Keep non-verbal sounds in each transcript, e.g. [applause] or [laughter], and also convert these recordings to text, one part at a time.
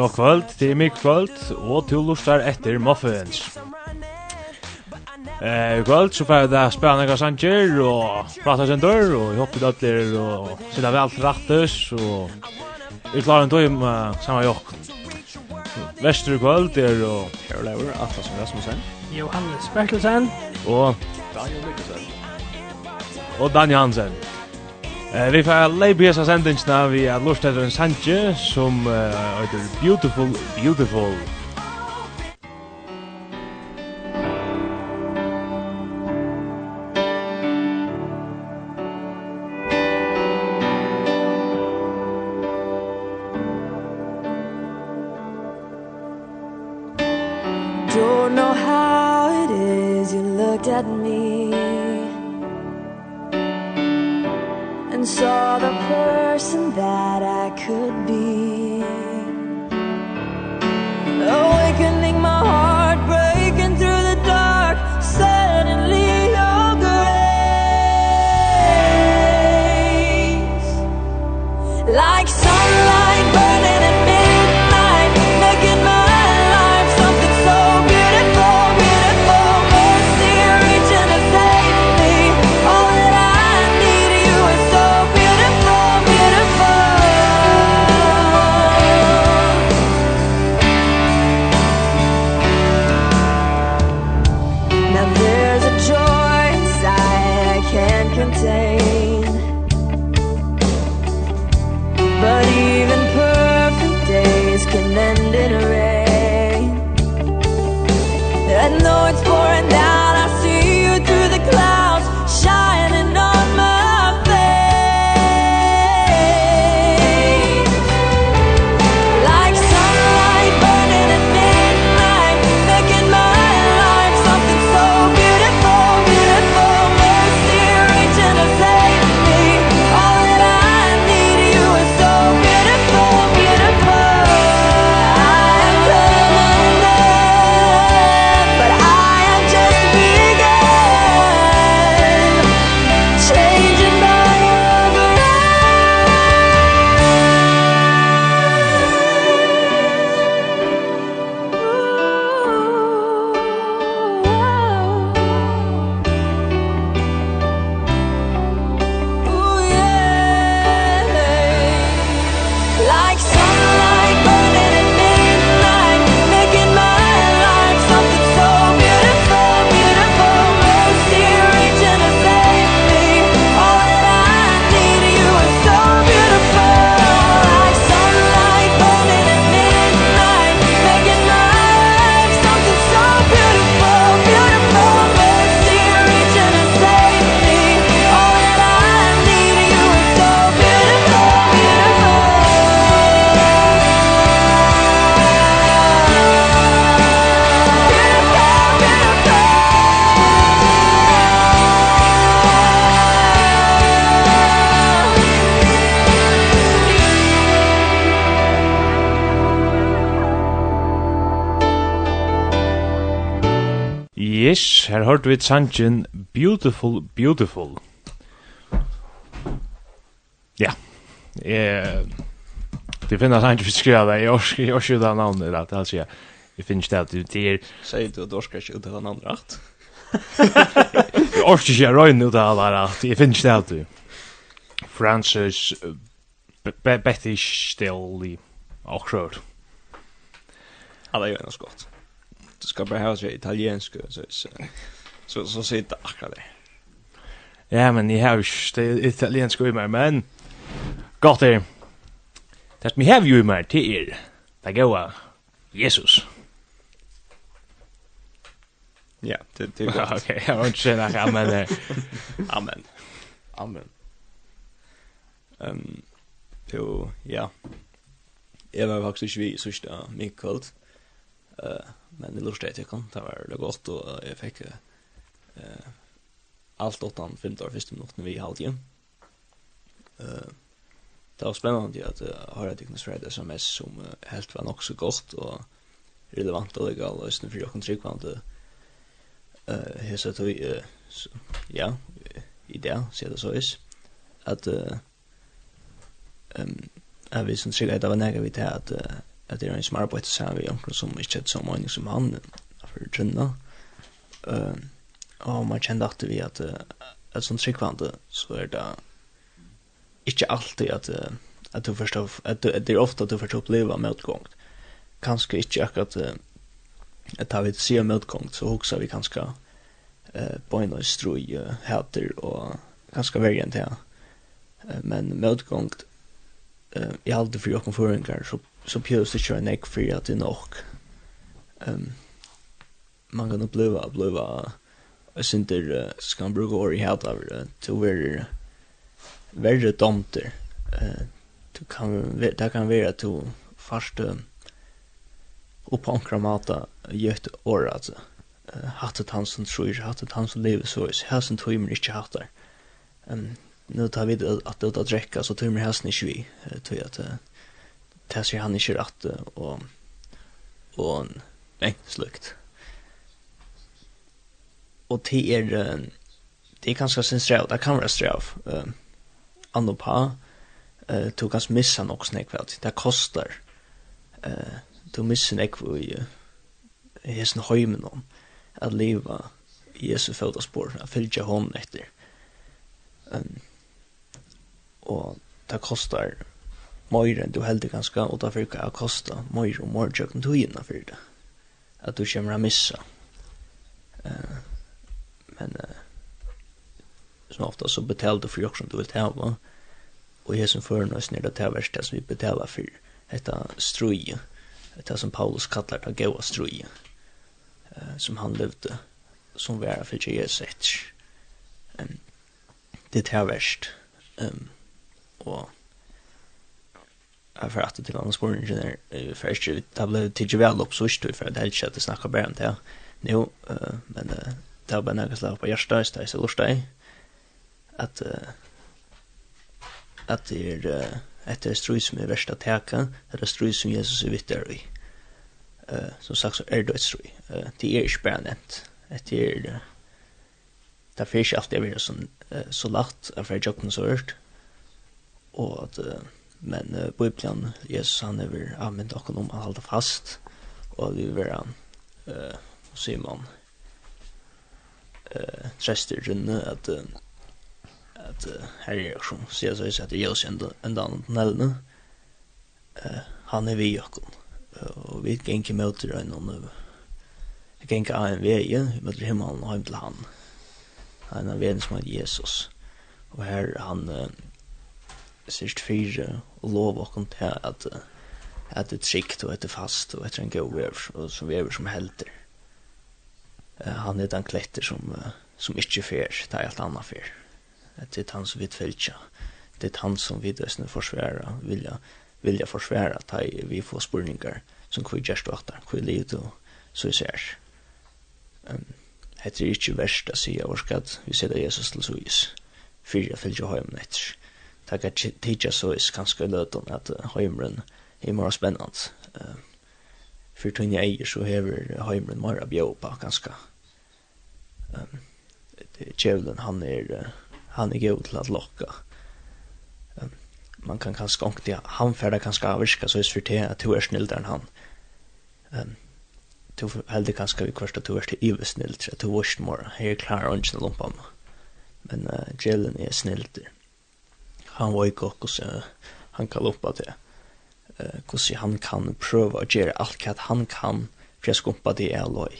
God kvöld, det er mykk kvöld, og til lustar etter Muffins. Eh, i kvöld så får det spela några sanger og prata sender, og hoppa i dödler og sida vel til rattus og vi klarar en tøym uh, saman jokk. Vester i kvöld er og Per Lauer, Atlas Rasmussen, Johannes Bertelsen og Daniel Mikkelsen. og Daniel Hansen. Eh, vi får leibe hesa sendingsna vi er lort etter en sanje som uh, Beautiful Beautiful her hørte vi sangen Beautiful, Beautiful. Ja. Eh, det finnes sangen vi skriver det. Jeg orsker ikke ut av navnet, det er altså jeg. Jeg finner ikke det at det er... Sier du at du orsker ikke ut av navnet rett? [laughs] Jeg orsker ikke røyne ut av det rett. Jeg finner ikke det at du... Francis... Betty Stilly... Akkurat. Ja, det gjør noe skott du ska bara ha sig italiensk så så så så sitter akkurat det. Ja, men jag har ju italiensk i mig, men gott är. Det vi har ju i my till er. Det går Jesus. Ja, det det går. Okej, jag har inte sagt [laughs] amen. Amen. Amen. Ehm jo, ja. Jeg var faktisk vi sørste min kvalt. Eh men det lurte jeg kan, det var det godt, og jeg fikk eh, alt åttan fem dager første minutter vi halvt igjen. eh det var spennende at jeg uh, har et ikke noe sms som uh, helt var nok så godt, og relevant og legal, og sånn for jeg kan trykke vant, uh, jeg sa til, uh, ja, i det, sier det så is, at uh, um, jeg visste sånn at det var nægge vi til at uh, at det er en som arbeider sammen med omkring som ikke er så mange som han for Trønda. Uh, og man kjenner at vi at at som tryggvande så er det ikke alltid at at du forstår at, du, at det er ofte at du forstår oppleva medgång. Kanskje ikke akkurat at da vi sier medgång, så hoksa vi kanskje uh, på en og strøy heter og kanskje vergen til Uh, men medgång, uh, i alt for jokken forhengar så så pjøs det kjører nek for at det er nok. Um, man kan oppleva, oppleva jeg synes det uh, skal man bruke år i hatt av det til å være verre domter. Uh, det kan, det kan være at du først uh, på oppankra mata gjøtt år, altså. Uh, hattet han som tror, hattet han som lever så, her som tog meg ikke hattar. Um, nu tar vi det at det er drekka så tummer ikke vi uh, tror at uh, det sier han ikke rett og og nei, slukt og det er det er ganske sin strav, det kan være strav uh, andre pa uh, du kan missa nok snakk det koster uh, du missa nok i uh, hessen høymen om at leva i Jesu fødaspår, at fylgja hånden etter um, og det koster mer enn du heldig ganska, og derfor kan jeg kosta mer og mer tjøkken togina for det. At du kommer å missa. Uh, men uh, som ofta så betalar du for jokk som du vil tava, og jeg som fyrir nøys nere det tavers det som vi betalar for detta strui, detta som Paulus kallar det gaua strui, uh, som han levde, som vi er fyrir Jesus etter. Um, det er verst. Um, og för att till andra spåren där för att det blev till väl upp så istället för att helt shit att snacka bara inte. Nu men det har bara några slag på första stage så lustig att att det är ett det strus som är värsta täcka det är strus som Jesus är vittar i. Eh som sagt så är det ett strus. Det är inte bara nämnt. Det är det finns alltid är så så lätt av för jag kan så hört och att Men uh, Bibelen, Jesus han er vel anvendt okkur om han halda fast, og vi vil være, uh, Simon, uh, trester runde at, uh, at uh, her er som sier så at Jesus enda, enda nellene, uh, han er vi okkur, uh, og vi genker møter enn om, vi genker av en vei, vi møter himmelen og hjem til han, han er vei som er Jesus, og her han, uh, sørst fire og lov okken til at at det er trygt og etter fast og etter en god vever og som vever som helter uh, han er den kletter som uh, som ikke fer det er alt annet fer det er han som vi tveltja det er han som vi døsne forsværa vilja, vilja forsværa ta vi får spurningar som kvi gjerst og atar kvi liv du så vi ser um, Hetta er ikki verst at av orskad, vi seta Jesus til suðis. Fyrir at fylgja heim nettir det kan tidsja så is kanskje løten at heimren er mer spennant. Uh, for tunne eier så hever heimren mer bjøpa kanskje. Um, Djevelen han er han er god til at lokka. Um, man kan kanskje ångte, ja, han færda kanskje avvirka så is for til at du er snildere enn han. Um, du heldig kanskje vi kvart at du er til ivesnildere, at du er snildere, her klarer han ikke lumpa Men uh, Kjevlen er snildere han var ikke hos han kan lumpa til hos han kan prøve å gjøre alt hva han kan for jeg skumpa det er loj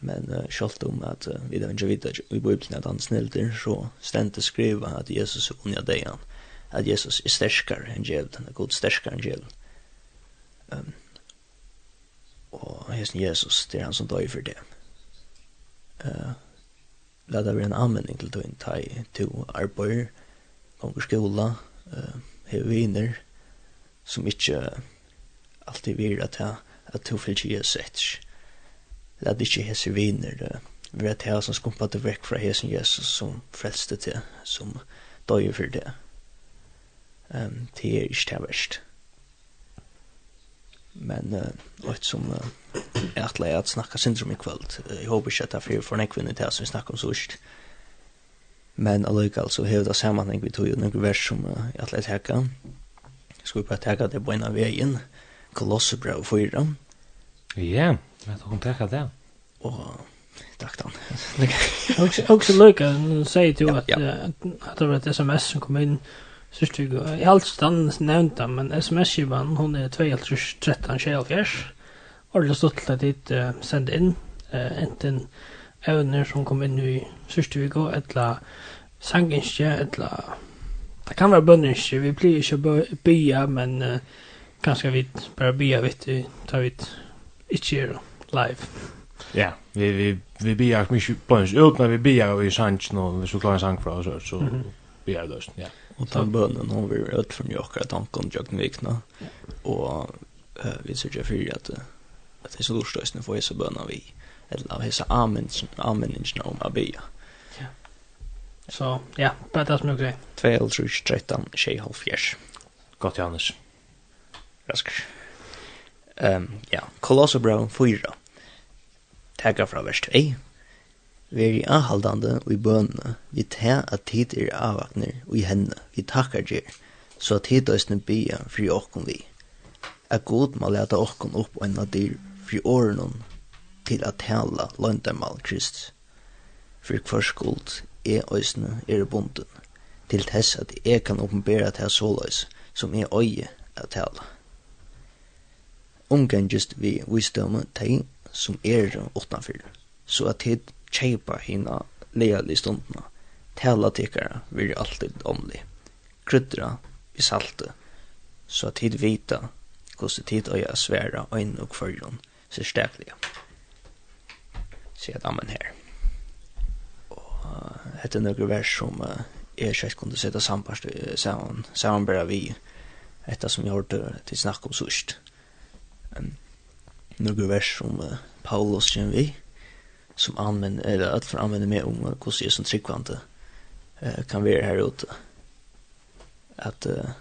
men uh, selv om at uh, vi da ikke vet at i Bibelen at han snilder så stendt å skrive at Jesus er unna deg han at Jesus er sterskare enn djevelen er god sterskare enn djevelen um, og hesten Jesus det er han som døy for det uh, la det være en anmenning til tøyen tøy to arbeid, gonger skola, uh, hever viner, som ikkje alltid vir at jeg, at to fyllt jeg sett. Lad ikkje hese viner, uh, vi at som skumpa det vekk fra hesen Jesus som frelste til, som døy for det. Um, det er ikkje det verst. Men uh, et som uh, jeg atleie at snakka syndrom i kvöld, uh, jeg håper ikkje at jeg fyrir for nekvinnet til som vi snakka om sørst, men allikevel så hever det sammanheng vi tog jo noen vers som uh, jeg atlet hekka. Jeg skulle bare teka det på en av veien, Kolossebrev 4. Ja, jeg tog om teka det. Og tack då. Också också Luca säger ju att att det var ett SMS som kom in så stod jag i allt stann nämnt men SMS givan hon är 213 24. Och det stod att dit sända in eh enten evner som kom inn i sørste vi går, etla sanginskje, etla det kan være bønninskje, vi blir ikke bya, men uh, ganske vidt, bare bya vidt, vi tar vidt ikke er live. Ja, vi, vi, vi bya mye bønninskje, uten vi bya vi i og nu vi klarer en sang för oss, så mm -hmm. bya det ja. Og ta bønnen har vi rødt fra mye akkurat tanken om Vikna, og uh, vi sørger for at, at det er så lortstøysene får jeg så bønner vi. Mm eller av hessa användningen om att bya. Så, ja, bara det som jag grej. 2, 3, 13, 6, 12, 4. Gott, Johannes. Raskar. Um, ja, Kolossebro 4. Tagga fra vers 2. Vi er i anhaldande og i bønene, vi ta at tid er avvakner og i henne, vi takkar gjer, så at tid døysne bia fri okkon vi. At god må leta okkon opp og enn dyr fri årenon til at tala løndamal Krist. For hver skuld er øysene er bunden, til tess at jeg kan åpenbæra til såløys som er øye at tala. Omgengist vi visdomme teg som er utanfyr, så at tid kjeipa hina leali stundna, tala tikkara vir alltid omli, kryddra i salte, så at tid vita hvordan tid øya sværa øyn og kvarjon, sérstaklega sier damen her. Og etter noen vers som uh, er ikke kunne sette sambarst, uh, sammen, sammen bare vi, etter som jeg hørte til snakk om sørst. Um, noen vers som uh, Paulus kjenner vi, som anvender, eller at for anvender med om hvordan jeg som tryggvante uh, kan være her ute. At, uh,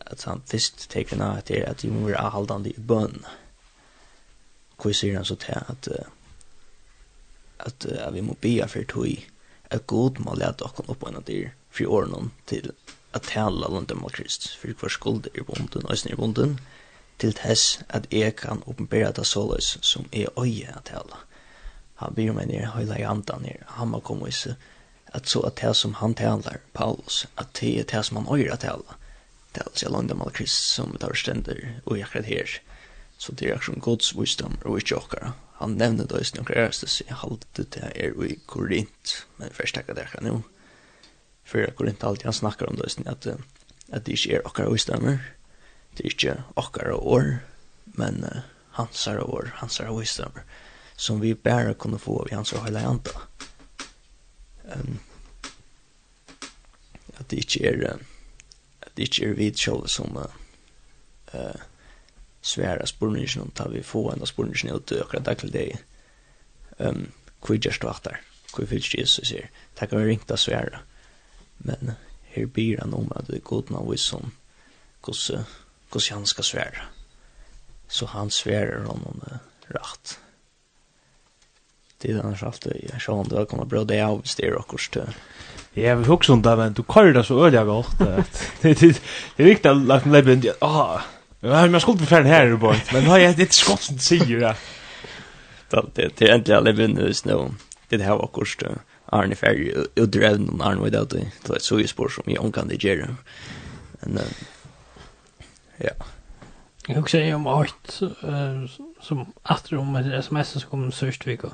at han først tenker nå at det er at de må være avholdende i bønn. Hvor sier han så til at uh, at uh, vi må be for tog at god må lete oss opp en av dyr fri årene til at tala landet med Krist for hver skuld er bonden og snir bonden til tess at jeg kan oppenbæra det såleis som jeg øye at tala han byr meg nere høyla i andan nere han må komme i seg, at så at det som han talar Paulus at det er det som han øyer at tala det er altså landet med Krist som tar stender og akkurat her. Så det er akkurat gods visdom og ikke okkara han nevner det også noen æreste, så jeg halte det er i Korint, men først takk at jeg kan jo, For Korint alltid han snakker om det også, at, at det ikke er okkar visdommer, det er ikke okkar år, men uh, hans er år, hans er visdommer, som vi bare kunne få av hans og hele janta. Um, at det ikke er, at det ikke er vi selv som uh, uh, sværa spurningen om ta vi få en av spurningen ut til akkurat daglig deg um, hvor gjørst du aktar hvor fylst Jesus her Det kan vi ringta sværa men her byr han om at det er god av vis som hvordan han skal sværa så han sværer honom uh, rakt det är annars alltid jag sa om det kommer bra det av styr och kurs till Ja, vi hugsa om det, men du kör det så öliga gott. Det är riktigt att lägga en del. Ah, Ja, men jag skulle befärd här i bort. Men nej, det är ett skott som säger det. Det det det är äntligen alla vinner i snö. Det här var kost Arne Ferry och drev någon Arne vid det. Det är så ju spår som jag kan det göra. Men ja. Jag också är om åt som efter om ett sms som kom sörst vecka.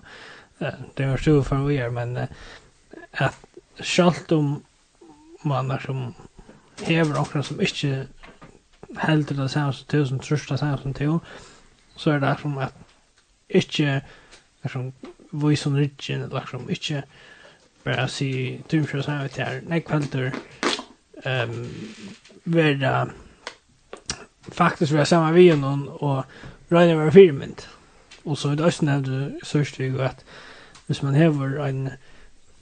Det var så för vi är men att självt om man som hever okra som ikke helt det samme som tusen, som trøst det samme som til, så er det som at ikke, som voice on rigen, eller liksom, ikke bare si dumkjøret samme til her, nek helter um, være faktisk være samme vi noen, og regne være firmynd. Og så er det også nevnt, sørst vi at hvis man hever en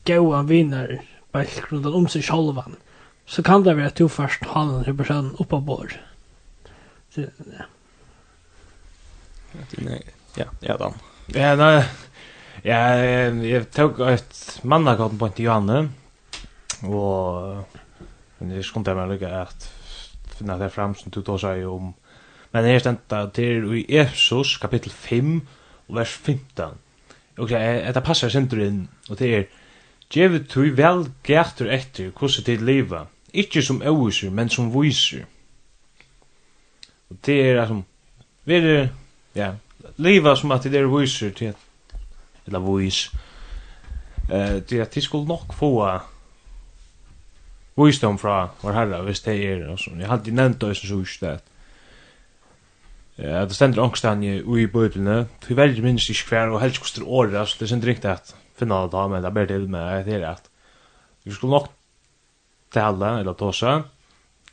gaua vinner bare grunn om seg sjolvan, så kan det være at du først har den personen på bord. Nej. Ja, ja då. Ja, nej. Ja, jag tog ett mannakort på till Johanne. Och men det skulle jag lycka att finna det fram som du tar säger om. Men det är ständigt till i Efesos kapitel 5 vers 15. Och det det passar centrum och det är Gjevet tui vel gætur etter hvordan tid liva, ikkje som øviser, men som viser. Og det er altså, vi er, ja, liva som at det er viser til at, eller vis. Eh, til at de skulle nok få visdom fra vår herre, hvis det er og sånn. Jeg hadde nevnt det som sørst det. Ja, det stender ångstan i ui bøyblene. Du velger minst ikke hver og helst koster året, altså, det er ikke riktig at finna det da, men det er bare til med det er at vi skulle nok tale, eller tåse,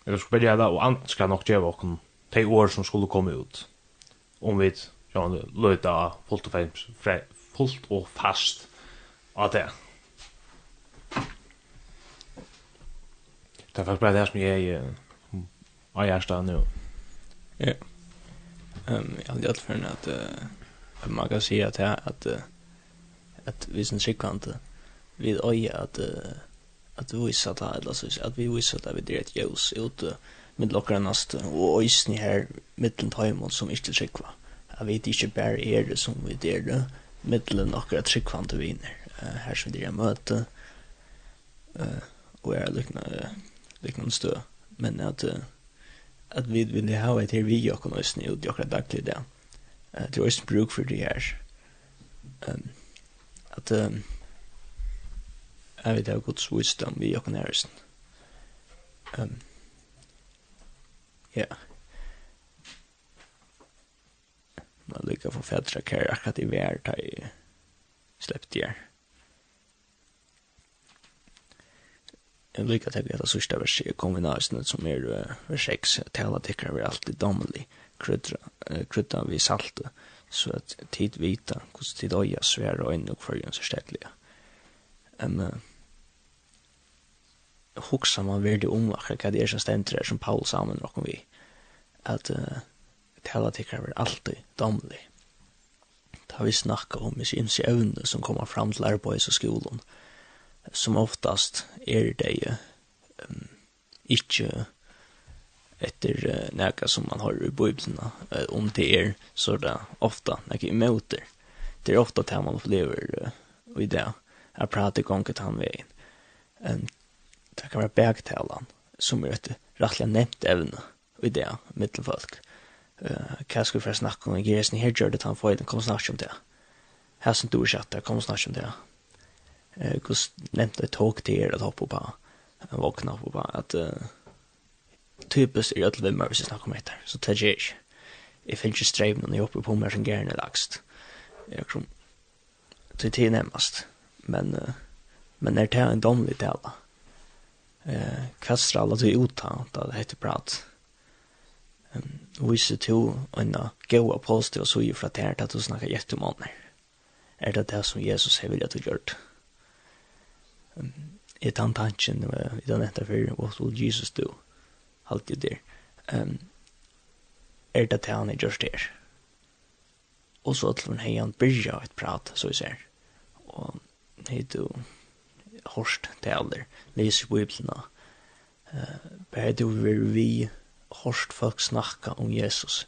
eller skulle bare gjøre det, og andre skal nok gjøre åkken de år som skulle komme ut. Om vi ja, løyta fullt og, fast, fullt og fast av det. Det er faktisk bare det som jeg er av hjertet nå. Ja. Um, jeg hadde gjort for at uh, man kan si at, jeg, at, uh, at vi som sikkvante vil øye at, uh, at vi viser det, eller at vi viser det vi drev et jøs ute uh, mitt lokkar næst og øysni her mittlen tøymon som ikkje trykva. Jeg vet ikkje bare er det som vi der det, mittlen akkurat tryggvante viner. Her som vi er Eh og er liknande stø. Men at, at vi vil ha et her vi og øysni og jokra daglig det. Det er øysni bruk for det her. At jeg vet jeg har gods visdom vi og øysni. Um, Ja. Man lycka få fädra kär akkurat i värld har ju släppt det. Jag lycka till att det sista verset är kombinationen som är vers 6. Tala tycker vi alltid domlig. Krydda, krydda vi saltet. Så att tid vita. Kost tid oja svära och ändå förrjön så städliga. En hugsa man verdi um akkurat hva det er som stender her som Paul sammen nokon vi at uh, tala tikkar er alltid domlig. Da vi snakka om i sin evne som kommer fram til arbeids og skolen, som oftast er det um, ikkje etter uh, nega som man har i bøyblina, uh, om det er så det ofta nega imøter. Det er ofta det man opplever uh, i det, jeg prater gonget han veien. Um, det kan være begtalan, som er et rettelig nevnt evne, i det, mittelfolk. Uh, hva skal vi for snakke om? Jeg er sånn her gjør det, han får den, kommer snart om det. Her som du er kjatt der, kom om det. Uh, kus nevnte ett tog till er att hoppa på, våkne vakna på, att uh, typiskt er att vi hvis jeg snackar om det så tar jag inte. Jeg finner ikke strevn når jeg på mer som gärna lagst. Jag tror som, till tid närmast. men, uh, men när det en domlig tale? Eh, Kvastrala alla uttatt, da det heter prat viser to en god apostel og så gjør fra det her til at du snakker gjettemåner. Er det det som Jesus har vilja til gjørt? I den tanken i den etter for, what will Jesus do? Halt jo der. Um, er det det han har gjort der? Og så til hei han byrja et prat, så vi ser. Og hei du hårst alder leser biblina, uh, bare du vil vi, horst folk snakka om Jesus.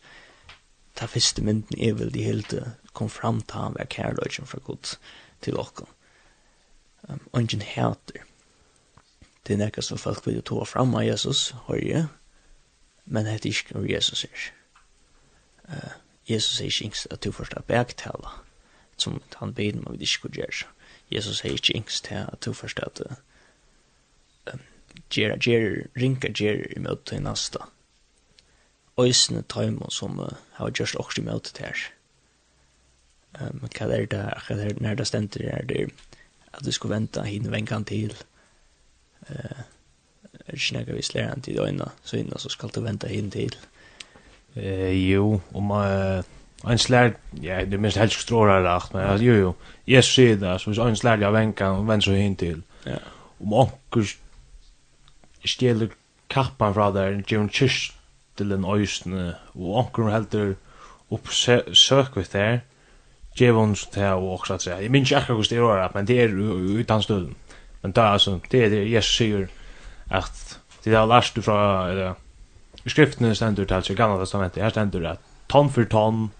Ta fyrste mynden er vel de helte kom fram til han var kærløgjen fra Gud til åkken. Um, ungen heter. Det er nekka som folk vil ta fram av Jesus, høyre, men det er ikke hvor Jesus er. Uh, Jesus er ikke yngst at du først er begtale, som han beder meg vil ikke gjøre. Jesus er ikke yngst at du først at uh, um, gjøre, gjøre, ringa gjøre imot til nasta øysene tøymer som uh, har gjørst også i møte til her. Um, hva er det, hva er det, når det stender er det, at du skulle vente henne venkan til, uh, er ikke nægge hvis lærer han til øynene, så innan så skal du vente henne til. Eh, jo, om uh, en slær, ja, det minst helst strålar rakt, men jo, jo, jeg sier det, så hvis en slær jeg venkan, vent så henne til. Ja. Om anker stjeler kappan fra der, gjør en kyrst, tittelen øysene, og onkur heldur upp oppsøk við der, djevon til og også at jeg minns ikke akkurat hvordan det er, men det er utan støden. Men det altså, det er det Jesus sier at det er lærst fra, eller, i skriftene stendur til, altså i gamle testamentet, her stendur at ton for ton,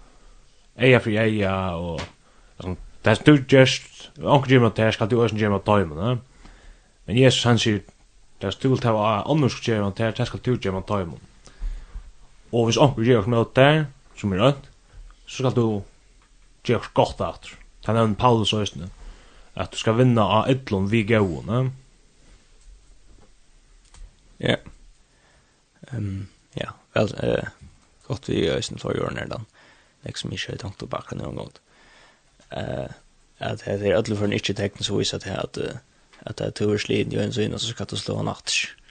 eia for eia, og sånn, det er styrt just, onker gjemmer til her, skal du også gjemmer til tøymen, Men Jesus han sier, det er styrt til å andre skal gjemmer til her, det skal du gjemmer til tøymen. Og hvis onkur gjør okkur møte der, som er rønt, så skal du gjør okkur godt det er nevnt Paulus og Østene, at du skal vinna av ytlun vi gauene. Ja. Um, ja, vel, eh, godt vi øyne for jorden er den. Liksom ikke jeg tenkte tilbake noen gang. Eh, at det er ødelig for en ikke-teknisk vis at det er at det er tuverslig i øyne så skal du slå natt. Ja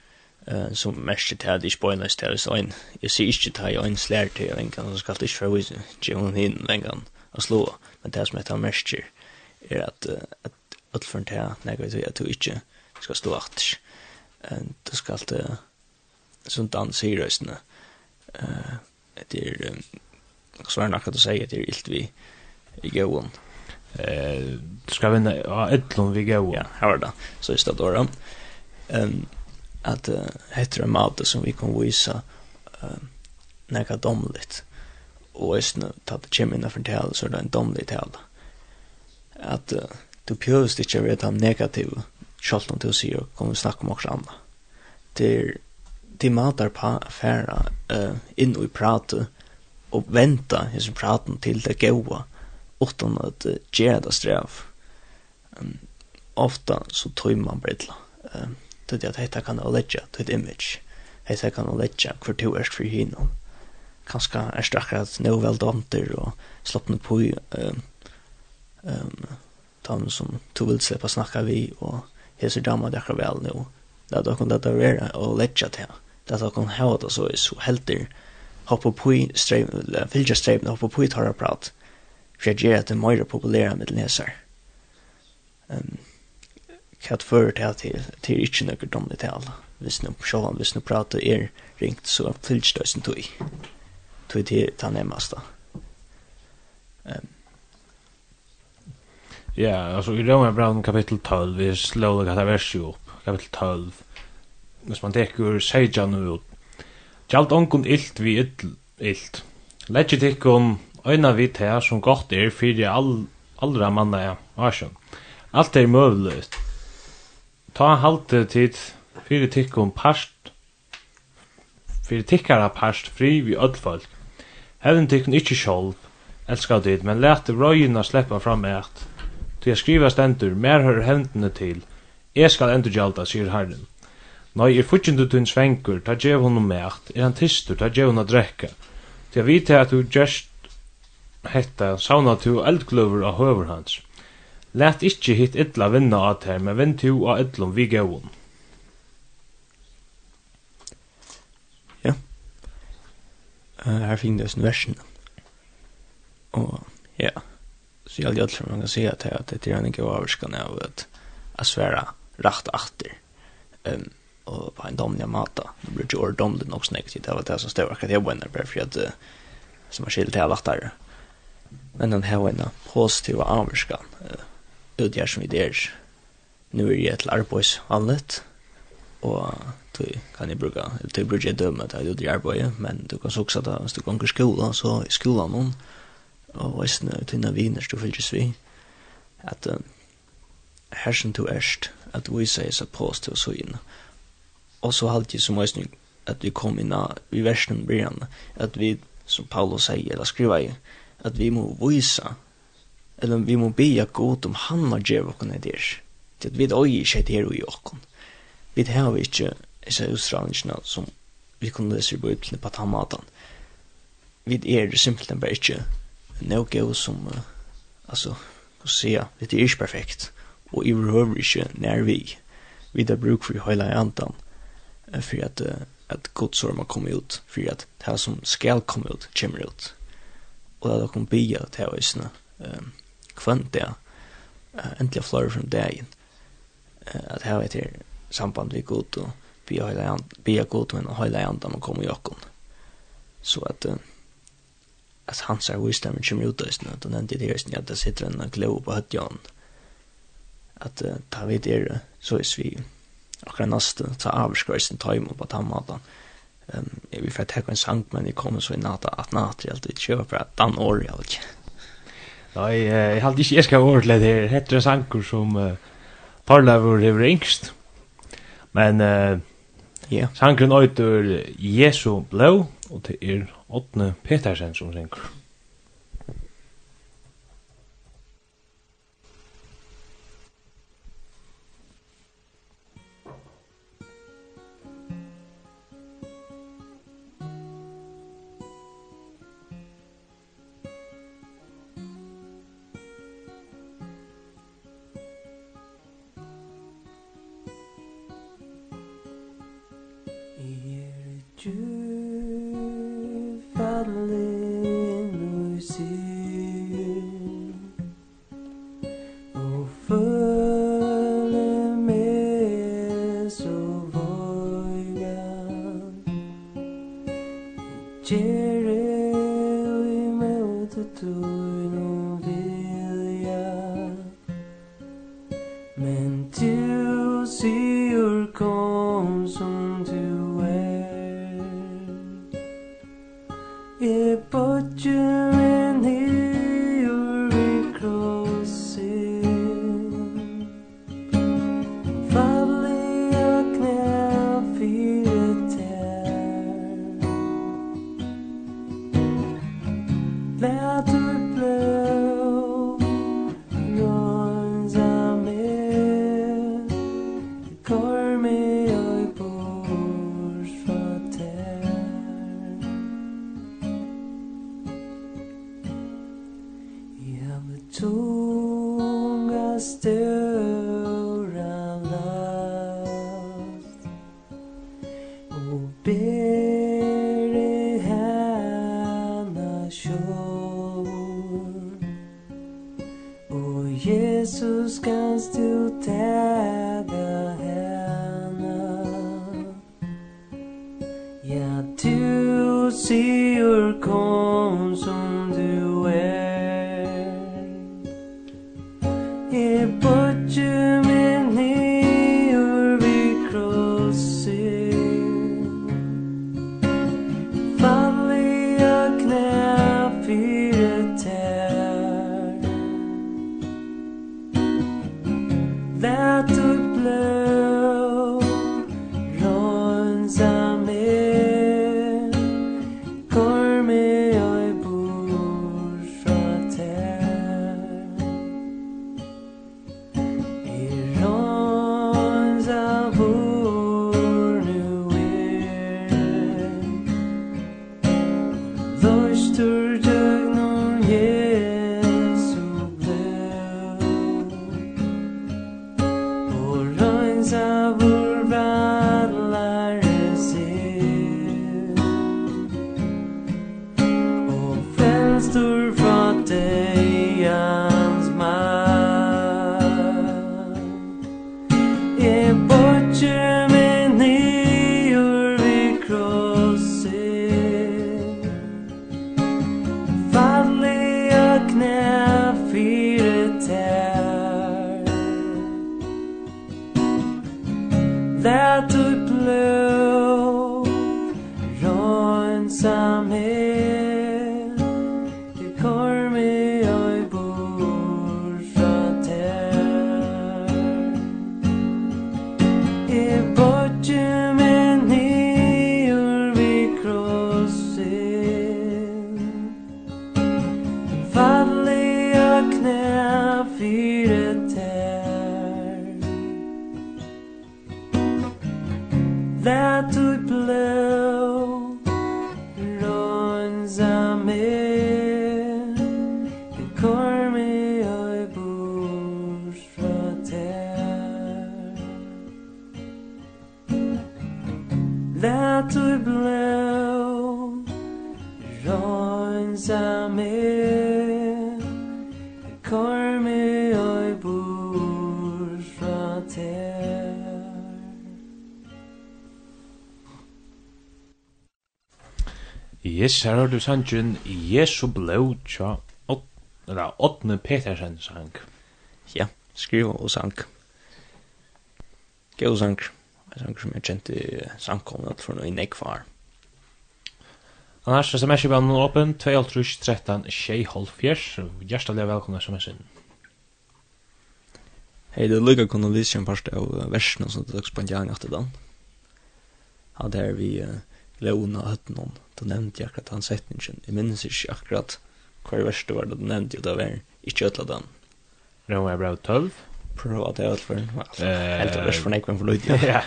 eh som mest det hade är spoiler där så en jag ser inte till en slär till en kan så ska det inte förvis Jimon hin den kan och slå. Men det som heter mest är att att att för det när jag vet att du inte ska stå åt en du ska det sånt dans i rösten eh det är så är något att säga det är ilt vi i gåan eh ska vi ja ett lån vi gåan ja här var det så är det då ehm att uh, heter en mat som vi kan visa uh, näka domligt och nu ta det kemi när förtäl så det en domlig tal att uh, du pjöst inte vet han negativ kjolt om du sier kommer snakka om också andra. det är de matar på affära uh, in i prata och vänta hur praten till det goa utan att uh, ge det sträv. um, ofta så tar man bredla um, tog at hetta kan olegja tog image. Hetta kan olegja hvor to erst for hinom kanska erst akkurat no vel domter og sloppne på um, um, dem som du vil sleppa snakka vi og hese damer det akkurat vel nu det er dokken dette vera og letja til det er dokken hava det så er så helter hoppa på i streim fylgja streim hoppa på i tarra prat För jag ger at det är meira populära med läsare. um, hva fører til til, til ikke noe domlig tal. Hvis nu, sjåan, hvis nu prater er ringt, så fyllt det som tog. Tog til ta nærmest da. Um. Ja, altså i brown kapitel 12, vi slår det verset opp, kapitel 12, hvis man teker seidjan ut, Gjalt ongun illt vi illt. Legget tikkun øyna vi til som godt er fyrir all, allra manna ja, Alt er møvlut, ta halte tid fyrir tikkum past fyrir tikkara past fri vi öll folk. Hevn tikkun ikkje sjálv, elskar dit, men let røyina sleppa fram eit. Ty jeg skriva stendur, mer hör hevndene til, jeg skal endur gjalda, sier herren. Nei, er futjendu tun svengur, ta djev hon mægt, er han tistur, ta djev hon a drekka. Ty jeg vite at du gjerst hetta, sauna tu eldglöver av høver hans. Lät ikkje hitt illa vinna at her, men vinn tu av illum vi gåun. Ja. Uh, her finn det sin versen. Og, ja. Så jeg aldri som man kan si at det er en ikke overskan av at jeg sværa rakt atter. Um, og på en domlig mata. Det blir ikke ordomlig nok snakket det var det som stod akkurat jeg vinner, bare for at uh, som er skilt til jeg lagt. Men den her vinner positiva avskan. Uh, ut her som vi der. Nu er jeg til arbeids vanligt, og du kan jeg bruke, du bruker jeg dømme til ut i arbeidet, men du kan også da, hvis du går ganger skolen, så i skolen noen, og hvis du er tynne viner, du fylles vi, at uh, hersen du erst, at vi sier seg på oss til å så inn. Og så halte jeg som også at vi kom inn i versen brygjene, at vi, som Paulus sier, eller skriver i, at vi må vise eller vi må be god om han har gjør okken i det. Det vi øye ikke det her og i okken. Vi har vi ikke disse utstrålingene som vi kunne lese i Bibelen på den maten. Vi er simpelthen bare ikke noe som, uh, altså, å si, vi er ikke perfekt, og i behøver ikke nær vi. Vi har bruk for hele andan, for at, uh, at godsorma kommer ut, for at det som skal komme ut, kommer ut. Og det er dere bia til å øsne, um, kvann det endelig flore fra dagen at her vet jeg samband vi god og bia god men og høyla janda man kom i okkon så at at hans er wisdom kommer ut av sin at han endelig til at det sitter en glo på høttjan at ta vid er så is vi akkurat neste ta avskrøysen ta imot på tammatan Um, jeg vil få tekka en sang, men jeg kommer så i nata at nata, jeg alltid kjøper at dan året, Nei, jeg halte ikke jeg skal ordentlig det her. Hette en sanker som uh, Parlavur hever yngst. Men uh, yeah. sankeren øyder Jesu blå, og det er Åtne Petersen som synker. du mig. Yes, her har du sangen Jesu blå tja Åtne Petersen sang. Ja, skriva og sang. Gau sang. En sang som jeg kjente sangkomna for noe i nekvar. Annars, sms er vannet åpen, 2.13, 6.30. Hjertelig velkomna sms-en. Hei, det lukka kunne lyse en parst av versene som det dags på en gang etter den. Ja, der vi... Uh, låna høttene, da nevnte jeg akkurat den setningen. Jeg minnes ikke akkurat hver vers det var, da du nevnte jeg det var ikke ødla den. Rønne er bra 12. Prøv at jeg ødla for den. Helt og vers for nekven for løyde. [laughs] Ja.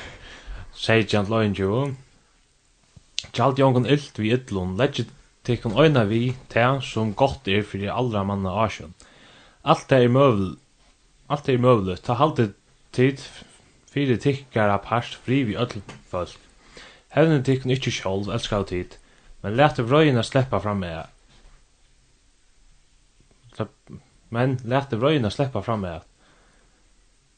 Seidjant løyen jo. Kjalt jongen illt vi ytlun, legget tikkun øyna vi te som gott er fyrir allra manna asjon. Alt er møvl, alt er møvl, ta halde tid fyrir tikkara part fri vi öll folk. Hevnen tikkun ikkje sjálv, elskar tid, men lete vrøyina sleppa fram med Men lete vrøyina sleppa fram med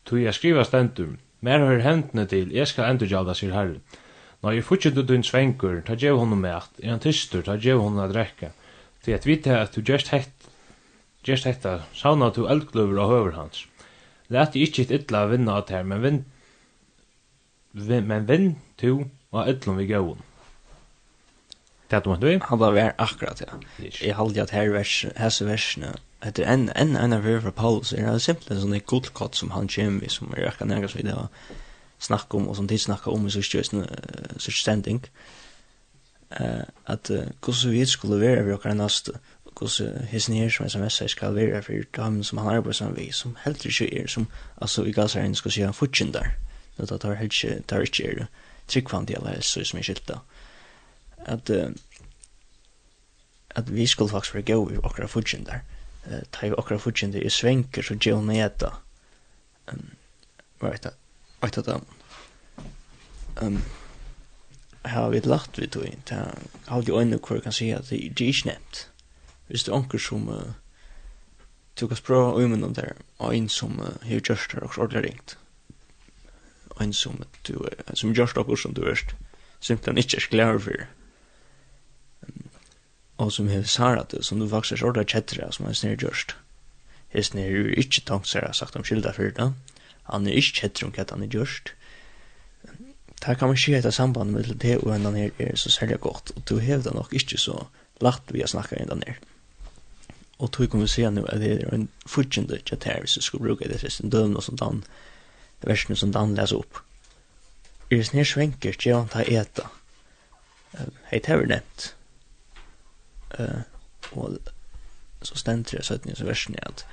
Tui jeg skriva stendur, mer hör hendene til, jeg skal endurgjalda, sier herren. Når jeg fortsatt du dun svengur, ta djev honu mæt, er han tystur, ta djev honu at rekka. Til at vite at du gjerst hett, gjerst hetta, sauna du eldglöver og høver hans. Læt ikkje ikkje illa vinna at her, men vinn, vin, men vinn tu Og ætlum vi gøvun. Det hadde måttet vi? Han var vær akkurat, ja. Jeg halde at her vers, hese versene, etter en, en, en av verre fra Paulus, er det simpelthen sånne gullkott som han kjem vi, som er akkurat nærkast vi det var snakk om, og som de snakka om i sørstjøsne, sørstending, uh, at uh, hvordan vi skulle være vi akkurat næste, hvordan hissen her som sms skal være for dem som han arbeider sammen vi, som helt ikke er, som, altså i gasser enn skal si han fortjent der, det tar helt ikke, tar ikke er det, tryggvandi eller så som er skilta. At uh, at vi skulle faktisk være gøy i okra der, uh, ta i okra der i svenker så gøy hun eta um, var eit eit da. um, har vi lagt vi tog inn ta halde i øyne hvor kan si at det er ikke nevnt hvis det er onker som uh, tog oss bra øymen der og en som uh, har gjørst her og ordentlig ringt en som du er, som gjørst okkur som du er, simpelthen ikke er klær for. Og som hever Sara det, som du faktisk er ordet kjettere, som han snir gjørst. Hesten er jo ikke tankt Sara sagt om skilda for det. Han er ikke kjettere om hva han er gjørst. Det kan man ikke hette sambandet med det og en her er så særlig godt, og du hever det nok ikke så lagt vi å snakke inn den her. Og tog kommer vi se nu at det er en fortjende kjettere hvis du skulle bruke det resten døvn og sånt annet versene som Dan leser opp. Er snir svenker, gjør han ta eta. Hei, det har vi nevnt. Uh, og så stender jeg søtten i versen at,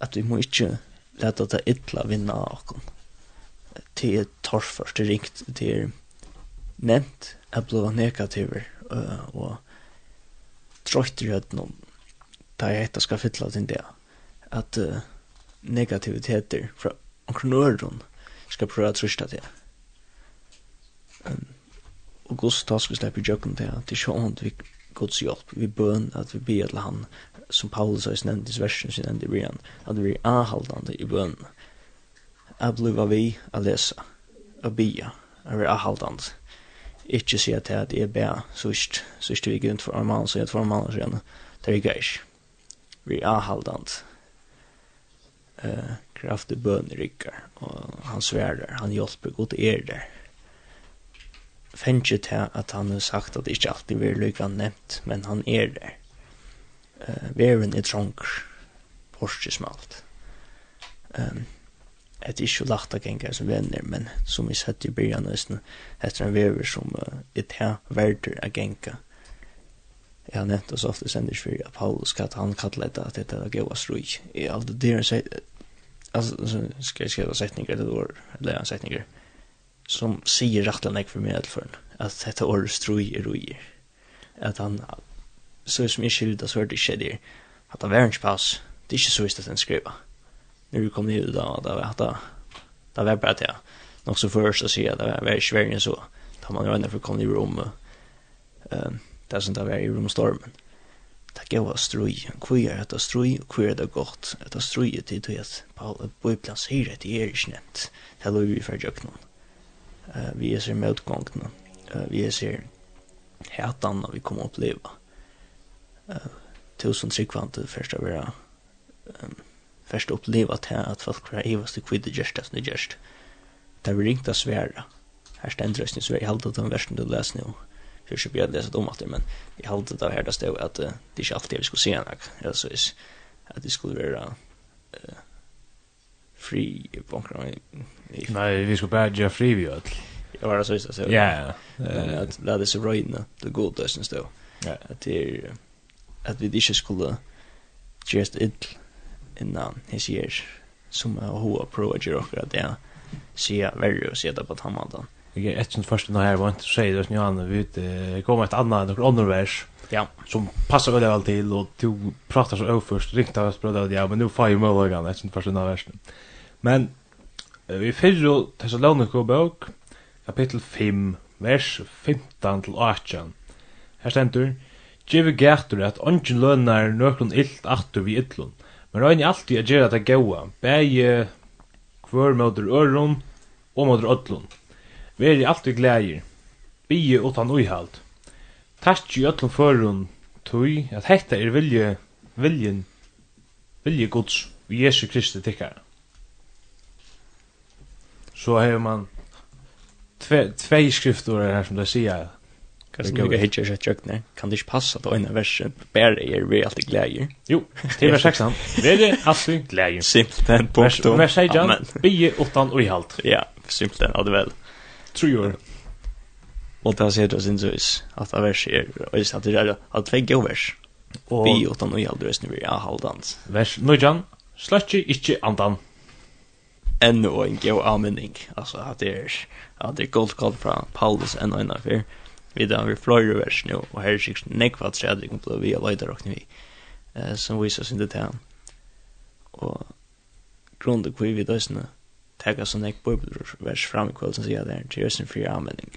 at vi må ikke lete ta ytla vinna akon. Til er torfast, det er ringt, det er nevnt, jeg blå negativer, uh, og trøyt i rødden om da jeg etter skal fylla til det, at uh, negativiteter fra och nörron skal pröva att trusta det. Um, gos Guds tas vi släpper jøkken til at det er sånn at vi gods hjelp, vi bøn at vi ber til han som Paulus har nevnt i versen sin enda i brian, at vi er anhållande i bön. Att bliva vi a lesa, a bia, a vi är anhållande. Ikke si at det er bæ, sørst, sørst vi grunt for armanen, så jeg for armanen, så jeg, det er gøy. Vi er anhållende. Uh, kraftig bøn i rykker, og han sverer, han hjelper god er der. Fengt til at han har sagt at det ikke alltid vil lykke nevnt, men han er der. Uh, Veren er trånker, Porsche smalt. Um, det er ikke lagt av ganger som venner, men som vi sett i byrjan nesten, etter en vever som uh, er til verder av ganger. Jeg har nevnt oss ofte sendes for at Paulus, at han kallet det at dette er gøy og strøy. Jeg har alltid det han sier, alltså ska jag skriva sättningar eller ord eller en sättningar som säger rätt än för mig för att detta år stroj är roj att han så som jag skilda så är det inte att han var inte pass det är inte så att han skriva nu kom det ut då att det var att det var bara det nog så först att säga att det var väldigt svårt så tar man ju ändå för kom i rum det är sånt där var i rumstormen det gav strøy. Hvor er det strøy, og hvor er det godt? Det er strøy til det at Paul Bibelen sier at det er ikke nevnt. Det er vi fra jøkken. Vi er ser møtgångene. Vi er ser hætan når vi kommer å oppleve. Tusen tryggvante først å være først å oppleve at at folk er evast i kvidde gjerst det det gjerst. Det er vi ringt å svære. Her stendrøsning så er jeg den versen du leser nå hur ska jag läsa dem dumt men i allt det här där stod att uh, det är inte alltid vi skulle se en alltså är att det skulle vara uh, fri bunkrar Nej, vi skulle bara göra fri vi öll. Jag var så så. Ja. Att det är så röjna, det går det syns då. Att det är att vi inte skulle just it innan his years som har hoa pro att göra det. Se värre och se det på tammandan jag är ett sånt första när jag var inte säger det Johan vi ut kommer ett annat några andra vers ja som passar väl allt till och du pratar så överst riktigt av bröder ja men nu får ju möjligen ett sånt första när versen men vi fyrr Thessalonika bok kapitel 5 vers 15 til 18 Her stendur Give gætur at ongen lønnar nøkron illt aftur vi illun. Men røyni alltid at gjerra det gaua, bæði kvör mótur ørun og mótur öllun. Veri alltid glægir. Bie utan uihald. Takk i öllum førun tui at hetta er vilje, viljen, vilje gods vi Jesu Kristi tikkara. Så hefur man tve, tvei skriftor her som det sier Kan du ikke hitje seg tjøkne? Kan det ikke passe at øyne versen bare er vi alltid glæger? Jo, til vers 16. Vi er alltid glæger. Simpelthen, punktum. Vers 16, bie utan uihalt. Ja, simpelthen, advel. Tre år. Och det har sett oss inte så att av vers är och att det är att två go vers. Och vi åt han och jag drös nu i halvdans. Vers nu Jan, släcker inte andan. Ännu och en go användning. Alltså att det är att det är gold call från Paulus ännu en affär. Vi där vi flyger vers nu och här är sig nekvat så att det kommer bli av vidare och ni. Eh som visas in det här. Och grund och kvivid ösna tagga sånn ek bibelvers fram i kveld som sier det er til jøsen fri anvending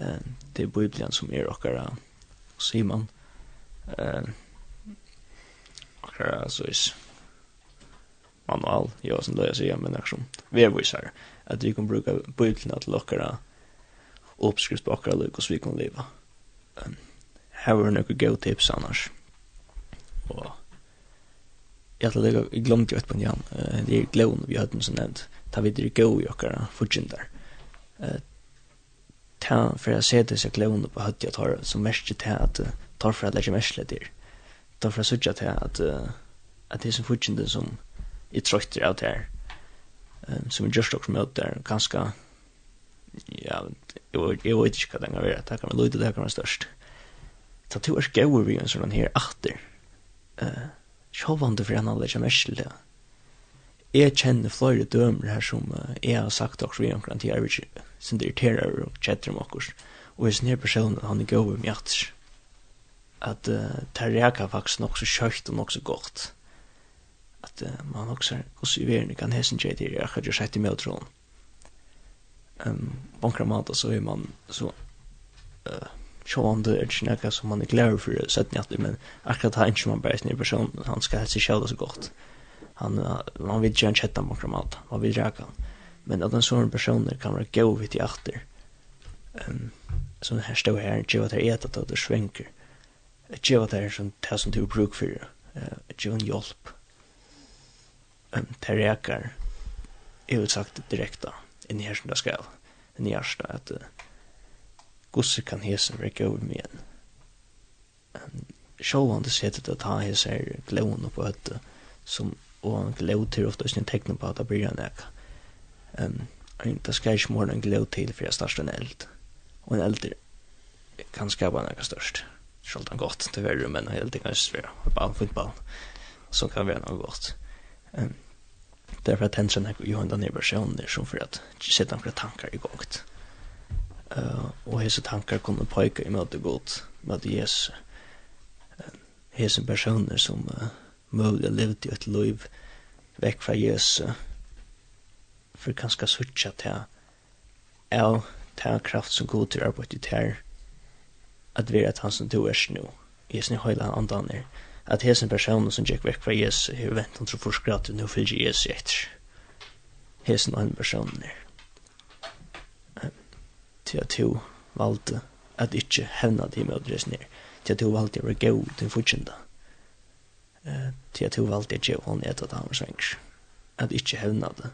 eh, det er bibelen som er okkara Simon. man eh, okkara så is manual, ja, som det jeg sier, men akkur som vedvisar at vi kan bruka bibelen til okkara uppskrift på okkara lyk og vi kan leva um, her var nokre go tips annars? Og jeg hadde lega, jeg glemte jo et på en jan, det er glån vi hadde som nevnt, ta vi det gå i okkara fortjendar. Eh ta för jag ser det så klon på hött jag tar som mest till att tar för att lägga mest där. Tar för att söka till att att det är så fortjendar som i trötter av det här. Ehm som just också med ganska ja, jeg, jeg vet ikke hva den kan være Det kan være lite, det kan være størst Så to er skåver vi en sånn her achter. uh, sjåvande for en alle lägger mest till det jeg kjenner flere dømer her som uh, jeg har sagt også vi omkring til jeg vil sin det irriterer og kjetter om okkurs. Og jeg snir personen, han er gøy med hjertes. At uh, det reagerer faktisk nok så kjøkt og nok så godt. At uh, man også er hos i verden kan hesen kjøy til jeg har jo sett i møtråden. Um, Bankra mat så er man så uh, sjående er ikke nekka som man er glad for å sette men akkurat han ikke man bare snir personen, han skal helse kjøy så godt. Mm han han vill ju chatta med kramat han vill jag kan men att en sån person kan vara gå vid i åter ehm som här står här ju vad det är att det svänker ju vad det är som tas som du bruk för eh ju en hjälp ehm terrekar är ju sagt direkt in i som det ska in i hjärsta att gosse kan hesen räcka med mig igen Sjåvande sättet att ha his här glån på ett som og glød til ofte sin tekne på at det blir en ek. Um, det skal ikke måle en glød til for jeg starter en eld. Og en eld kan skapa en ekka størst. Selv om godt, det verre, men en eld kan ikke være ball, fotball. Så kan være noe godt. Um, därför att tension är ju ända ner personer som för att sätta några tankar i gångt. Uh, och hese tankar kunde pojka i möte gott med Jesus. Uh, hese personer som uh, mulig levd i et liv vekk fra Jesu. For kanskje suttja til av til kraft som god til arbeid i ter at vi er at han som du er snu i sin høyla andan er at hesen personen som gikk vekk fra Jesu er vent han tror forskrat nu fylgje Jesu etter hesen og en personen er til at du valgte at ikke hevna de med å dres ned til at du valgte å være god til fortjenta eh, til at hun valgte ikke å hon etter at han var svensk. At ikke hevna det.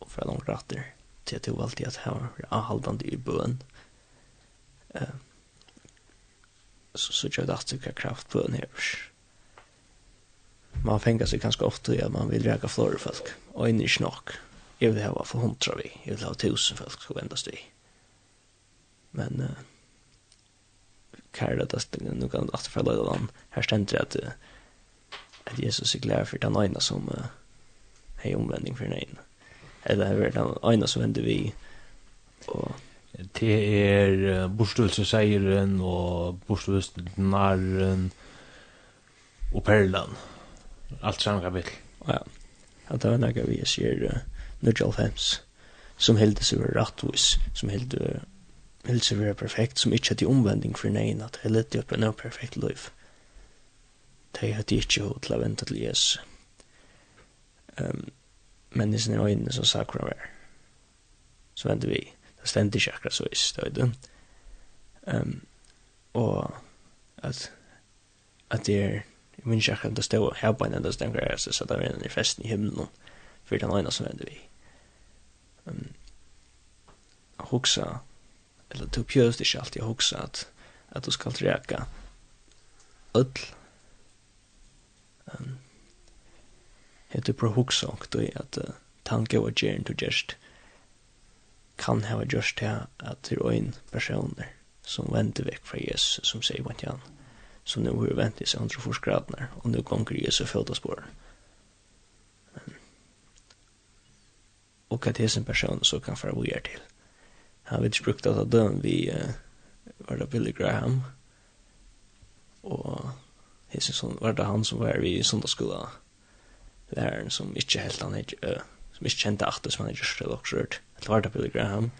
Og fra langt ratter til at hun valgte at han var avhaldande i bøen. Eh, så så gjør det at du kan kraft bøen her. Man fengar seg ganske ofte i at man vil reka flore folk. Og inn i snakk. Jeg vil hava for hundra vi. Jeg vil hava tusen folk skal vendast vi. Men... Uh, kärle att nu kan att för leda dem här ständer att att Jesus är glad för den ena som uh, hej omvändning för den eller är den ena som vänder vi och det är borstövelseseieren og borstövelsesnaren og perlen. Alt samme kapittel. ja att det var noe vi sier ser 1995 som helt det så rättvis som helt vilse være perfekt, som ikke er til omvending for negin, at jeg lette opp en perfekt liv. De hadde ikke hod til å vente til Jesus. Um, men i sine øynene som sa hvordan var. Så venter vi. Det stendte ikke akkurat så i støyde. Um, og at at det er jeg minns ikke akkurat det stod her på en enda stendte jeg så satt av en i festen i himmelen for den øyne som vente vi. Um, hoksa eller du pjøst ikke alltid å huxa att, att du skal räka öll. Um, heter på huxa och då är att uh, tanke og gjerne du just kan ha just til att det er en personer som venter väck fra Jesus som säger vant jag som nu har vänt i seg 140 grader og nu kommer Jesus följda spår. Um, och att det är en person som kan föra vi till han vet ikke brukt at døden vi uh, var det Billy Graham? Og jeg synes han var det han som var vi i sundagsskola? Læreren som ikke helt han ikke uh, som ikke kjente at som han ikke skjedde og skjørt det var det Billy Graham?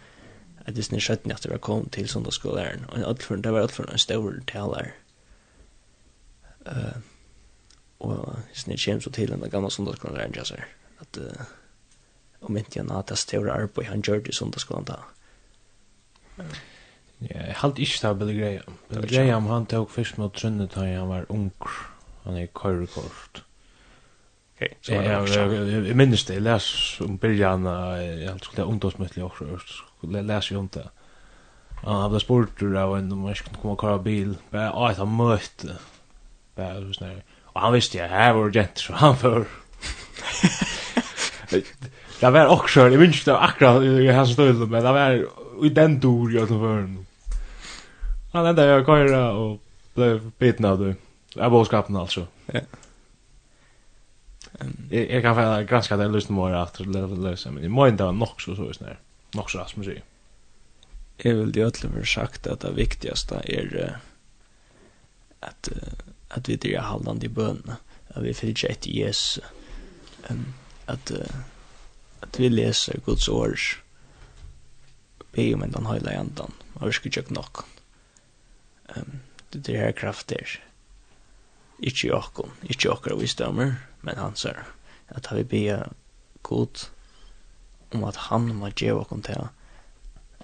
At det ni skjøtten at det var kom til sundagsskolen og det var altfor en stor taler uh, og hvis ni kommer så til den gamle sundagsskolen læreren at uh, om inte han hade stora arbeid han gjør det i sundagsskolan där Ja, jeg halte ikke det til Billy Graham. Billy Graham, han tok først mot Trønne da han var ung. Han er kørekort. Ok, så var det også. Jeg jeg minnes det, jeg les om Biljan, jeg halte skulle ha ungdomsmøtlig også, jeg lese jo om det. Han hadde spurt av en om jeg skulle komme og køre bil, bare å, jeg tar møte. Bare sånn her. Og han visste jeg, her var det så han før. Det var också, jag minns det akkurat i hans stöld, men det var i den dor jag som för honom. Han ända jag köra och blev biten av det. Jag var skapen alltså. Ja. Jag, jag kan fälla granska det lyssna mer efter lösa men i mån där nog så så snär. Nog så som sig. Jag vill det öll för sagt att det viktigaste är att att vi det håller i bön. Att vi fyller ett Jesus. Um, att att vi läser Guds ord be om en den høyla jantan, og vi skulle tjøk nok. Um, det er her kraft der. Ikke jokken, ikke jokker vi visdommer, men han sier at vi be god om at han må gjøre okken til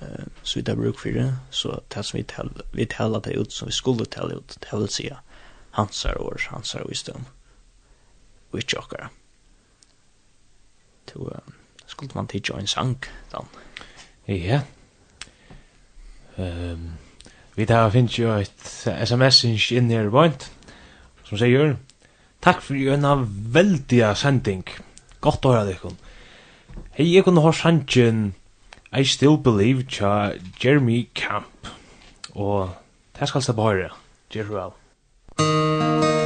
eh så vi tar bruk för det så tas vi till vi tälla det ut som vi skulle tälla ut det vill säga hansar år hansar wisdom vi chockar to skulle man teach en sank då ja Ehm vi tar finnes jo et SMS inn her bort som sier Takk for en av veldiga sending. Godt å høre dere. Hei, jeg kunne høre sannsyn I Still Believe tja Jeremy Camp. Og det skal jeg bare. Gjør du vel. Musikk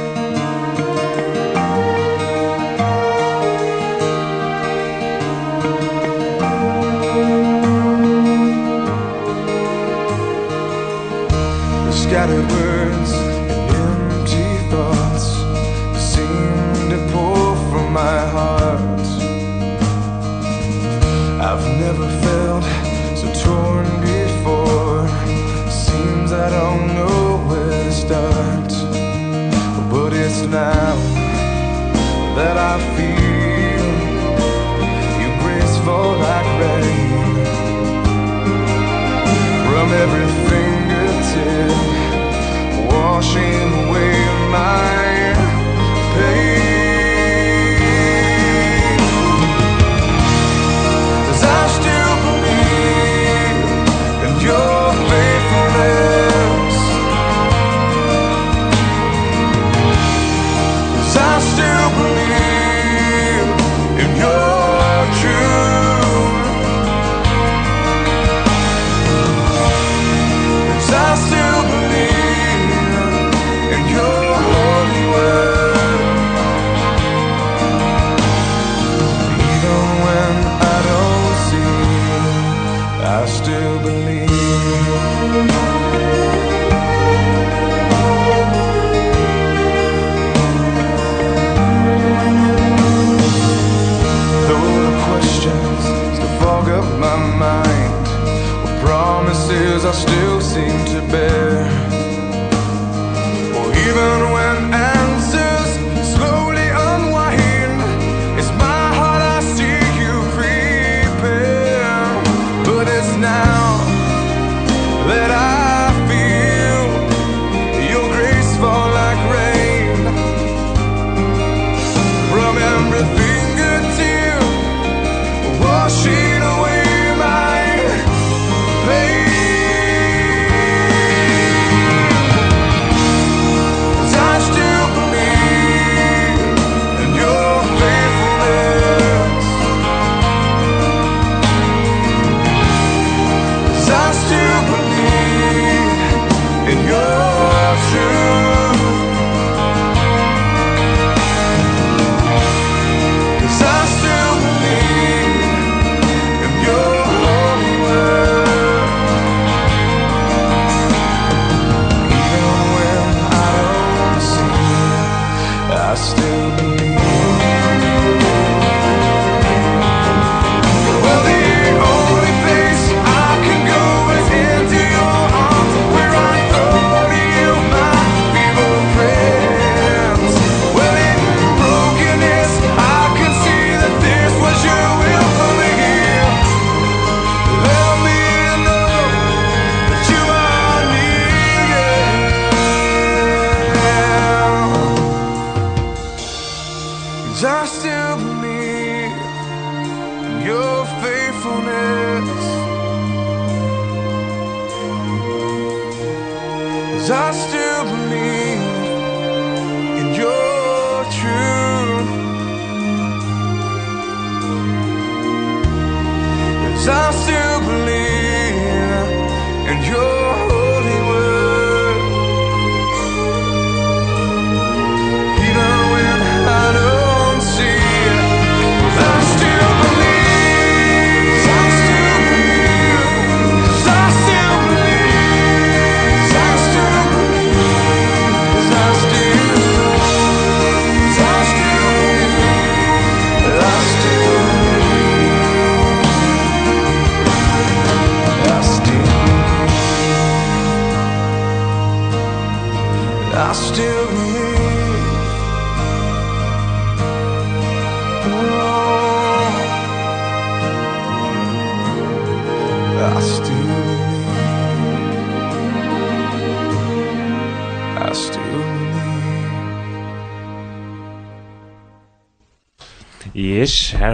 bed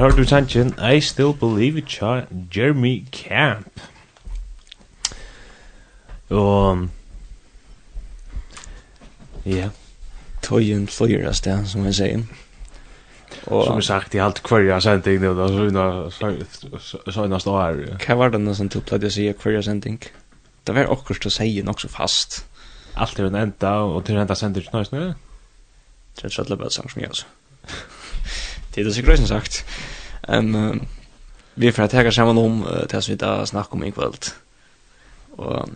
hørte du sangen I Still Believe It ja, Jeremy Camp. Og... Ja. Tøyen flyer av sted, som jeg sier. Og, som jeg sagt, jeg har alltid kvarja sending nu, da søgna stå her. Hva var det som du pleide å si kvarja sending? Det var akkurat å si nok så fast. Alt er en enda, og til enda sender ikke nøys nu? Det er ikke alle bare sang som jeg, også Det är det så grösen sagt. Ehm um, vi får ta häga samman om uh, det som vi där snackar om ikväll. Och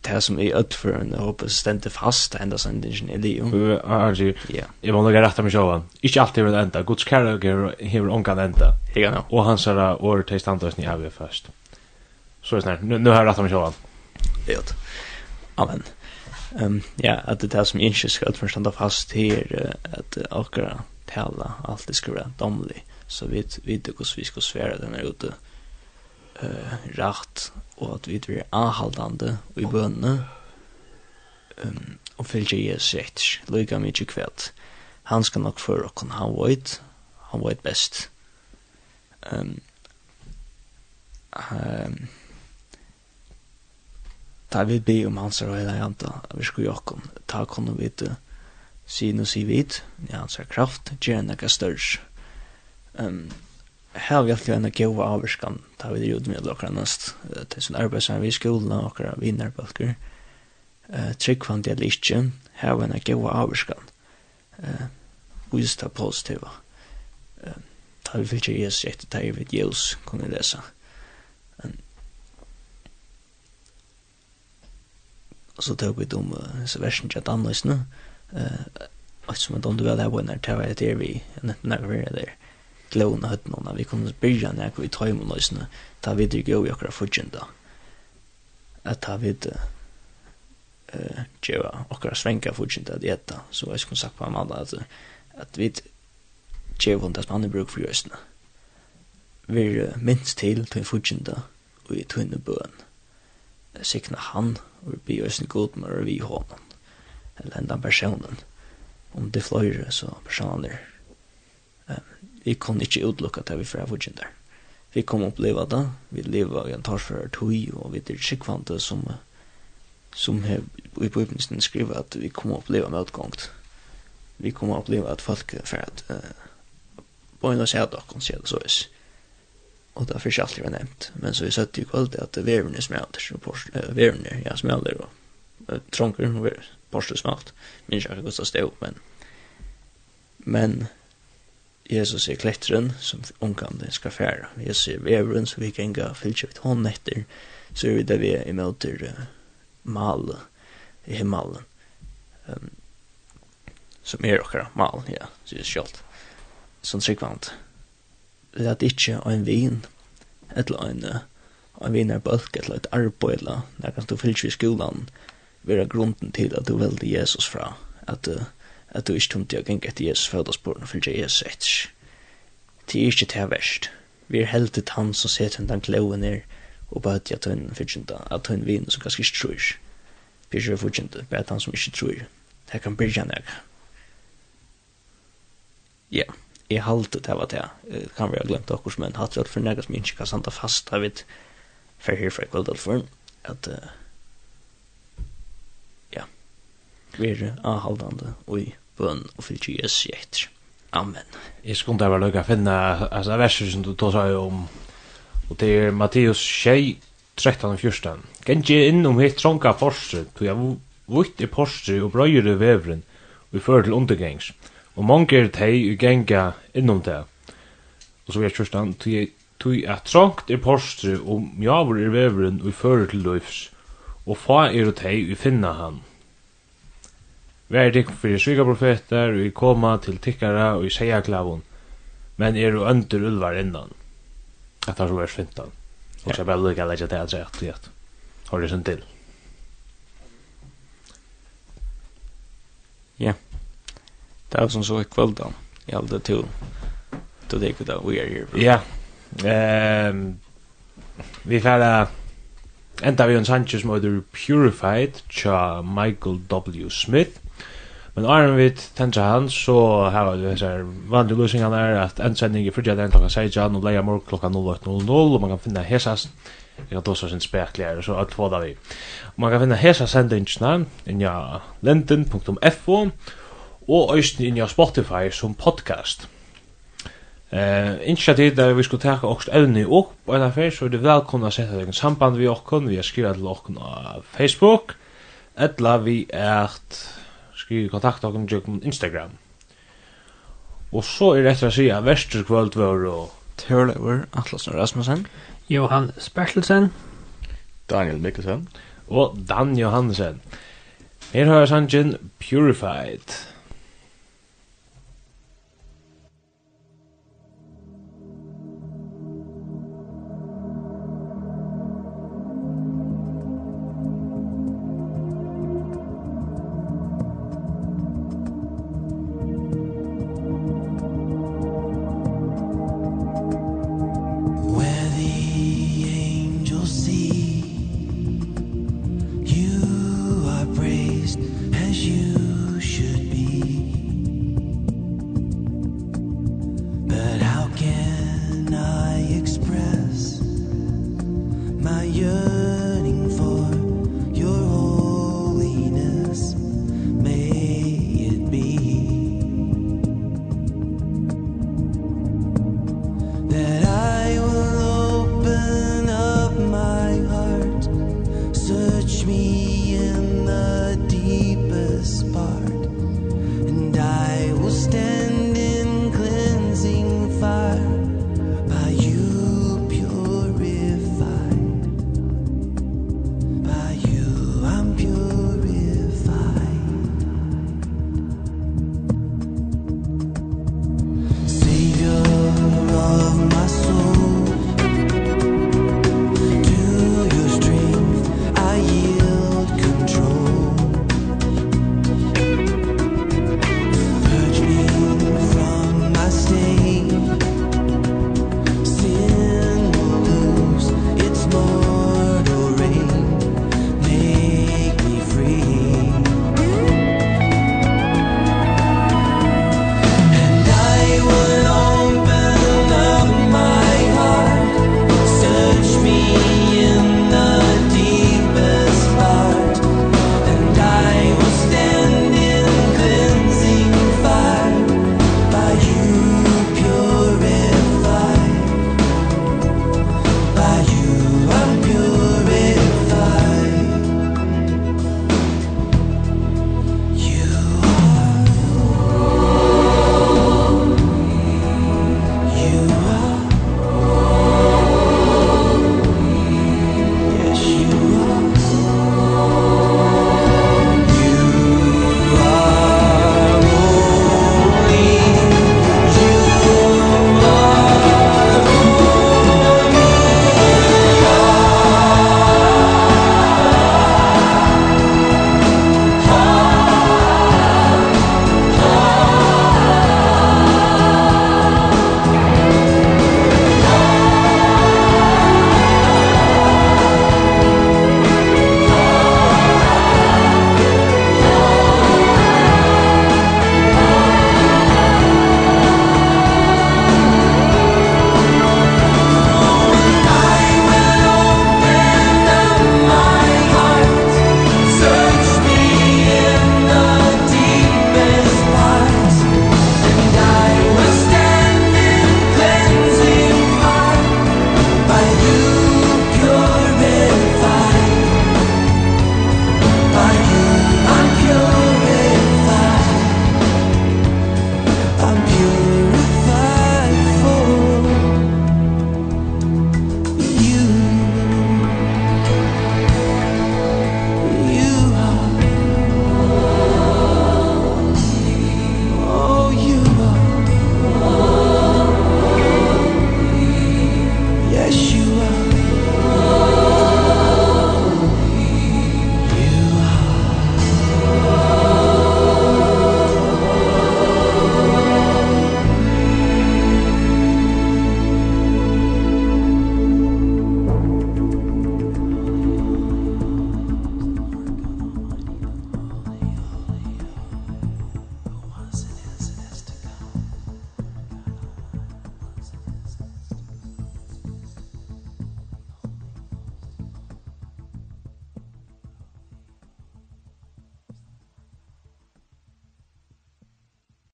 det som är öppet för en hoppas stände fast ända sen ingen idé. Ja, ja. Jag vill nog rätta mig själv. Inte alltid vill ända. Guds kärlek har onkan ända. Ja, Och han sa år till standards ni har först. Så är det nu nu har jag rättat mig själv. Ja. Amen. Ehm um, ja, att det där som inte ska förstå fast här att uh, tala allt det skulle vara domlig så vi vet hur vi ska svära den här ute eh rätt och att vi blir anhållande i bönne ehm och följa Jesus rätt lika mycket kvärt han ska nog för och han vet han vet bäst ehm ehm ta vi be om hans röda janta vi ska ju ta kunna vite, sier nu sier vi ja, han sier kraft, gjør enn ekka størs. Um, her vi alltid enn gode avvarskan, ta vi det jo med okra næst, til sin arbeidsar vi i skolen, okra vinnarbalker, uh, tryggvand eller ikke, her vi enn gode avvarskan, uh, vist det positiva. Uh, ta vi fyllt Jesus etter ta i vid Jesus, kunne vi lesa. Um, så tog vi dom uh, versen til at anleis nu eh och som att om du väl har vunnit tar jag det vi net när vi är där glåna hött någon vi kunde börja när vi tar emot oss nu ta vi det gå jag kör fortsätta att ta vi det eh geva och svänka fortsätta att äta så jag skulle sagt på Amanda att att vi geva hon det som han bruk för just nu vi minst till till fortsätta och i tunne bön sikna han og vi blir jo god med vi honom eller enda personen. Om det fløyre, så personer. Um, vi kan ikke utlukka det vi fra vudgen der. Vi kan oppleva det. Vi lever i en tarsfører tog, og vi er skikkvante som, som her, i bøybnisen skriver at vi kommer oppleva møtgångt. Vi kommer oppleva at folk er at uh, bøyne en og dere, sier det så is. Og det er først alltid vært nevnt. Men så vi sett jo kvalitet at vervene smelter, og vervene, ja, smelter og trånker, vervene borste smalt. Men ikke akkurat det stod, men... Men Jesus er klettren som ungkande skal fære. Jesus er veveren som vi kan gå fylkje vidt hånd etter, så er vi der vi er imøter uh, mal i himmelen. Um, som er okkara mal, ja, sier sjalt. Som tryggvant. Det er ikke en vin, eller en, uh, er bølg, eller et arbeid, eller når du fylkje i skolan, vera grunden til at du veldi Jesus fra, at, uh, at du ikke tomte å genge etter Jesus føddersporene, og det Jesus etter. Det er ikke til verst. Vi er helt til han som ser til den kloen ned, og bare til at hun fortjente, at hun vinner som ganske ikke tror. Vi er ikke fortjente, bare han som ikke tror. Det kan bli gjerne. Ja, jeg halte det var det. Kan vi ha glemt akkurat, men hatt det for nægget som ikke kan sanda fast, har vi et ferdig fra kveld at, uh, være avholdende og i bøn og fyllt Jesus i etter. Amen. Jeg skulle ikke være løyga å finne altså, verser som du tar seg om, og det er Matteus 6, 13 og 14. Gjengi inn om hitt tronka forstret, tog jeg vitt i porstret og brøyre vevren, og i fører til undergengs, og mange er teg og genga innom det. Og så er kjørstan, tog jeg trångt i porstret, og mjavur er vevren, og i fører til løyfs, og fa er og teg og finna han. Vær dik fyrir sviga profetar, og koma til tikkara og i seia klavun, men du under ulvar innan. Det er så vers 15. Og så bare lukka leggja til at seg at har det sin til. Ja. Det er som så i kvöld da, i all to, to det da, we are here. Ja. Ehm, vi færa enda vi en Sanchez møter Purified tja Michael W. Smith Men Arne vi tendra han, så har vi det sånn vanlig er at en sending i fridja den klokka 16 og leia morgen klokka 08.00 og man kan finne hesas Jeg kan tåsa sin spekler, så alt få da vi. Man kan finne hesa sendingsna inja lenden.fo og øysten inja Spotify som podcast. Eh, innskja tid der vi skulle taka okst evni opp og en affær, så er det velkomna å sette deg i samband vi okkon, vi har skriva til okkon av Facebook, etla vi ert vi kontakta oss på Instagram. Og så er det etter å si at Vesterkvöld var og... Tørlever Atlasen Rasmussen. Johan Spertelsen, Daniel Mikkelsen. Og Dan Johansen. Her har jeg sangen Purified. den